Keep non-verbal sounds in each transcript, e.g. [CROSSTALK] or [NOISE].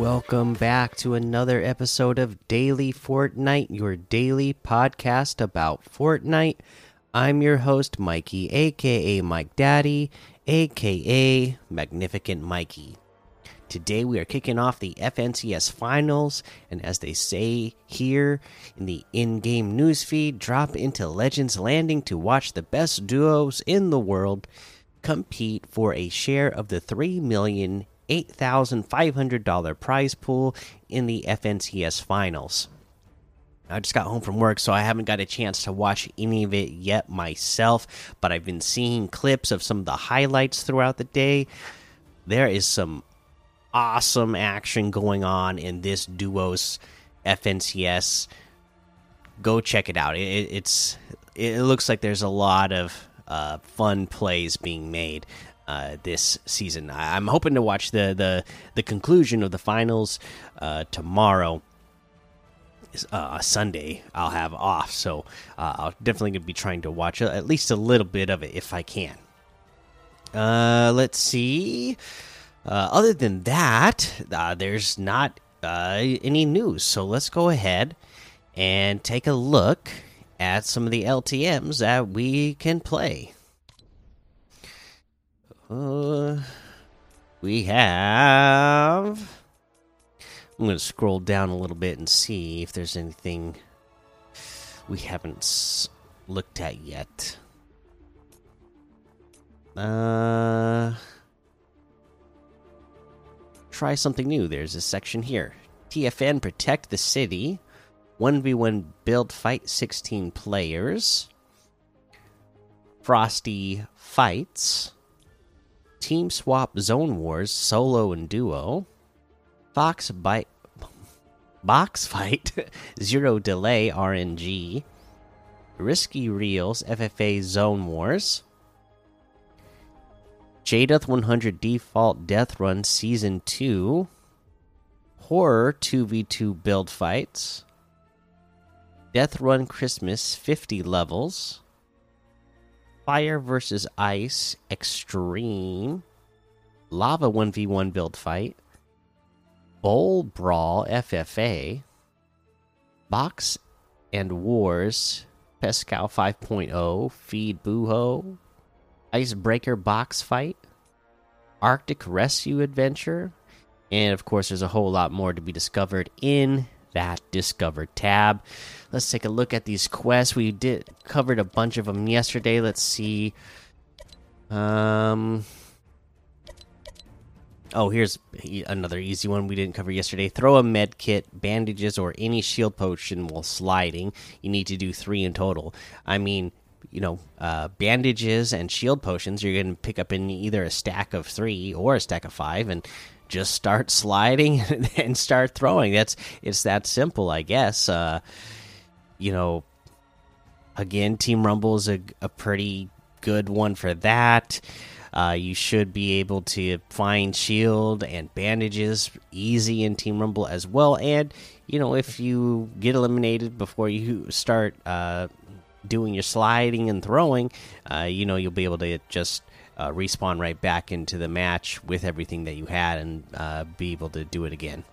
Welcome back to another episode of Daily Fortnite, your daily podcast about Fortnite. I'm your host, Mikey, aka Mike Daddy, aka Magnificent Mikey. Today we are kicking off the FNCS Finals, and as they say here in the in game newsfeed, drop into Legends Landing to watch the best duos in the world compete for a share of the $3 million $8,500 prize pool in the FNCS finals. I just got home from work, so I haven't got a chance to watch any of it yet myself, but I've been seeing clips of some of the highlights throughout the day. There is some awesome action going on in this duos FNCS. Go check it out. It, it's it looks like there's a lot of uh, fun plays being made uh, this season. I'm hoping to watch the the the conclusion of the finals uh, tomorrow. Uh, Sunday I'll have off, so uh, I'll definitely be trying to watch at least a little bit of it if I can. Uh, let's see. Uh, other than that, uh, there's not uh, any news, so let's go ahead and take a look at some of the LTM's that we can play. Uh, we have. I'm going to scroll down a little bit and see if there's anything we haven't looked at yet. Uh, try something new. There's a section here. TFN Protect the City. 1v1 build fight 16 players. Frosty Fights. Team Swap Zone Wars solo and duo. Fox bite Box Fight [LAUGHS] Zero Delay RNG. Risky Reels FFA Zone Wars. Jaduth 100 Default Death Run Season 2. Horror 2v2 Build Fights. Death Run Christmas 50 levels. Fire versus Ice Extreme, Lava 1v1 build fight, Bowl Brawl FFA, Box and Wars, Pescal 5.0, Feed Buho, Icebreaker Box Fight, Arctic Rescue Adventure, and of course, there's a whole lot more to be discovered in that Discover tab. Let's take a look at these quests. We did covered a bunch of them yesterday. Let's see. Um. Oh, here's another easy one we didn't cover yesterday. Throw a med kit, bandages, or any shield potion while sliding. You need to do three in total. I mean, you know, uh, bandages and shield potions, you're going to pick up in either a stack of three or a stack of five. And just start sliding [LAUGHS] and start throwing. That's it's that simple, I guess. Uh, you know, again, Team Rumble is a, a pretty good one for that. Uh, you should be able to find shield and bandages easy in Team Rumble as well. And you know, if you get eliminated before you start uh, doing your sliding and throwing, uh, you know you'll be able to just uh, respawn right back into the match with everything that you had and uh, be able to do it again.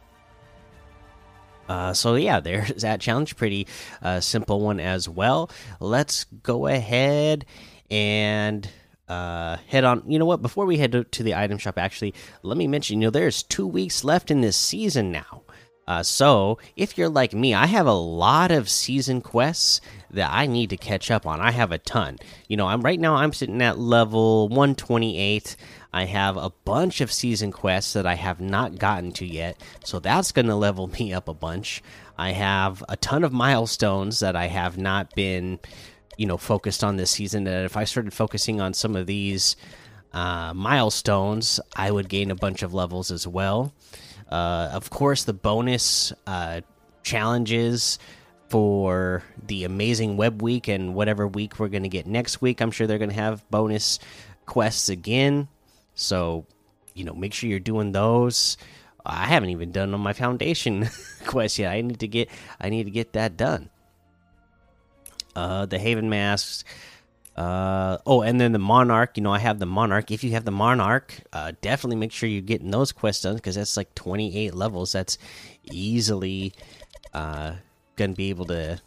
Uh, so yeah, [LAUGHS] there's that challenge. Pretty uh, simple one as well. Let's go ahead and uh, head on. You know what? Before we head to, to, the item shop, actually, let me mention. You know, there's two weeks left in this season now. Uh, so if you're like me, I have a lot of season quests that I need to catch up on. I have a ton. You know, I'm right now I'm sitting at level 128. I have a bunch of season quests that I have not gotten to yet, so that's going to level [LAUGHS] me up a bunch. I have a ton of milestones that I have not been, you know, focused on this season. That if I started focusing on some of these uh, milestones, I would gain a bunch of levels as well. Uh, of course, the bonus uh, challenges for the amazing web week and whatever week we're going to get next week. I'm sure they're going to have bonus quests again. So, you know, make sure you're doing those. I haven't even done on my foundation [LAUGHS] quest yet. I need to get I need to get that done. Uh the Haven masks Uh, oh, and then the Monarch. You know, I have the Monarch. If you have the Monarch, uh, definitely make sure you're getting those quests done because that's like 28 levels. That's easily uh, gonna be able to,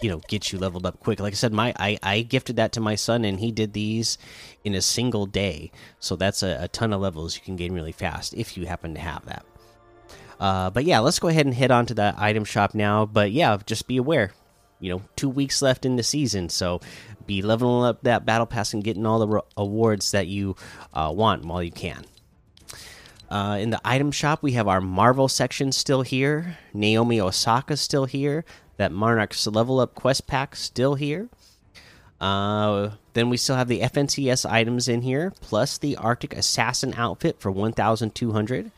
you know, get you leveled up quick. Like I said, my I, I gifted that to my son, and he did these in a single day. So that's a, a ton of levels you can gain really fast if you happen to have that. Uh, but yeah, let's go ahead and head on to the item shop now. But yeah, just be aware you know two weeks left in the season. So be leveling up that battle pass and getting all the awards that you uh, want while you can. Uh, in the item shop we have our marvel section still here. Naomi osaka still here. That monarch's level up quest pack still here. Uh, then we still have the fncs items in here plus the arctic assassin outfit for 1200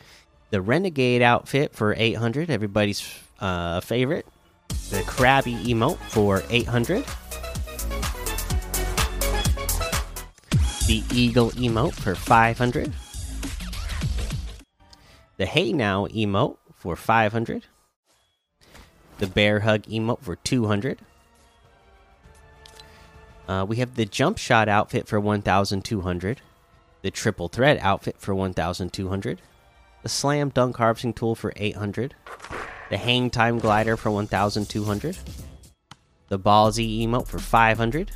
the renegade outfit for 800 everybody's uh, favorite the Krabby emote for 800. The Eagle emote for 500. The Hey Now emote for 500. The Bear Hug emote for 200. Uh, we have the Jump Shot outfit for 1200. The Triple Thread outfit for 1200. The Slam Dunk Harvesting Tool for 800 the Hang Time Glider for 1,200, the Ballsy emote for 500.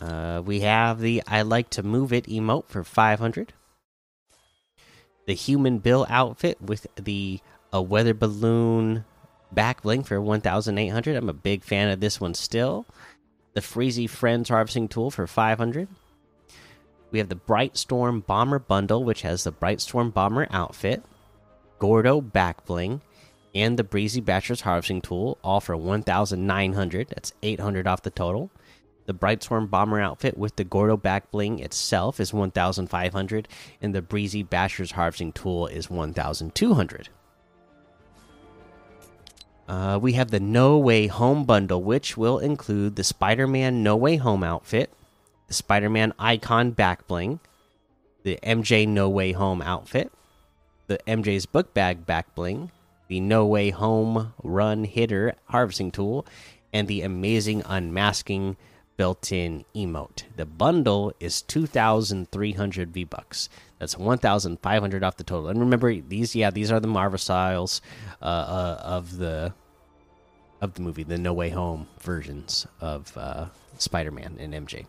Uh, we have the I Like to Move It emote for 500. The Human Bill outfit with the a weather balloon back bling for 1,800. I'm a big fan of this one still. The Freezy Friends harvesting tool for 500. We have the Bright Storm Bomber bundle, which has the Bright Storm Bomber outfit, Gordo back bling, and the Breezy Bachelor's harvesting tool, all for 1,900. That's 800 off the total. The Brightstorm Bomber outfit with the Gordo back bling itself is 1,500, and the Breezy Bachelor's harvesting tool is 1,200. Uh, we have the No Way Home bundle, which will include the Spider Man No Way Home outfit, Spider Man icon back bling, the MJ No Way Home outfit, the MJ's book bag back bling, the No Way Home run hitter harvesting tool, and the amazing unmasking built in emote. The bundle is 2,300 V bucks. That's 1,500 off the total. And remember, these, yeah, these are the Marvel styles uh, uh, of the of the movie, the No Way Home versions of uh, Spider Man and MJ.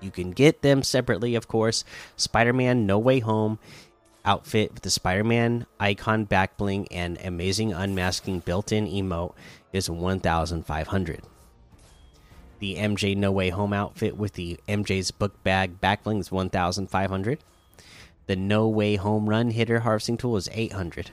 You can get them separately, of course. Spider Man No Way Home outfit with the Spider Man icon back bling and amazing unmasking built in emote is 1,500. The MJ No Way Home outfit with the MJ's book bag back bling is 1,500. The No Way Home Run hitter harvesting tool is 800.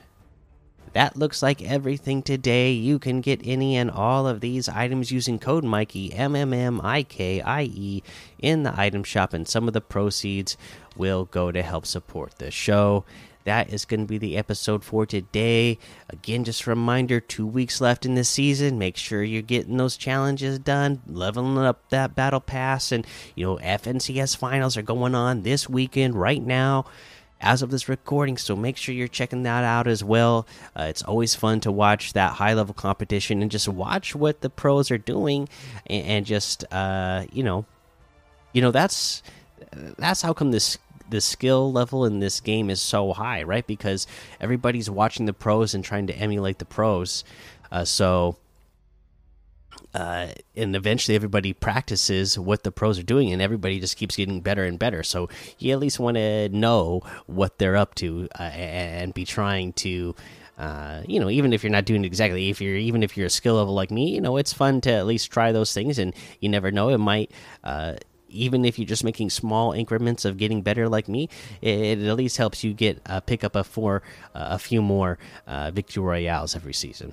That looks like everything today. You can get any and all of these items using code Mikey M M M I K I E in the item shop, and some of the proceeds will go to help support the show. That is going to be the episode for today. Again, just a reminder two weeks left in the season. Make sure you're getting those challenges done, leveling up that battle pass. And, you know, FNCS finals are going on this weekend right now as of this recording. So make sure you're checking that out as well. Uh, it's always fun to watch that high level competition and just watch what the pros are doing, and, and just uh, you know, you know that's that's how come this the skill level in this game is so high, right? Because everybody's watching the pros and trying to emulate the pros. Uh, so uh, and eventually everybody practices what the pros are doing, and everybody just keeps getting better and better. So you at least want to know what they're up to uh, and be trying to. Uh, you know, even if you're not doing exactly, if you're even if you're a skill level like me, you know, it's fun to at least try those things, and you never know, it might uh, even if you're just making small increments of getting better like me, it, it at least helps you get uh, pick up a four, uh, a few more victory royales every season.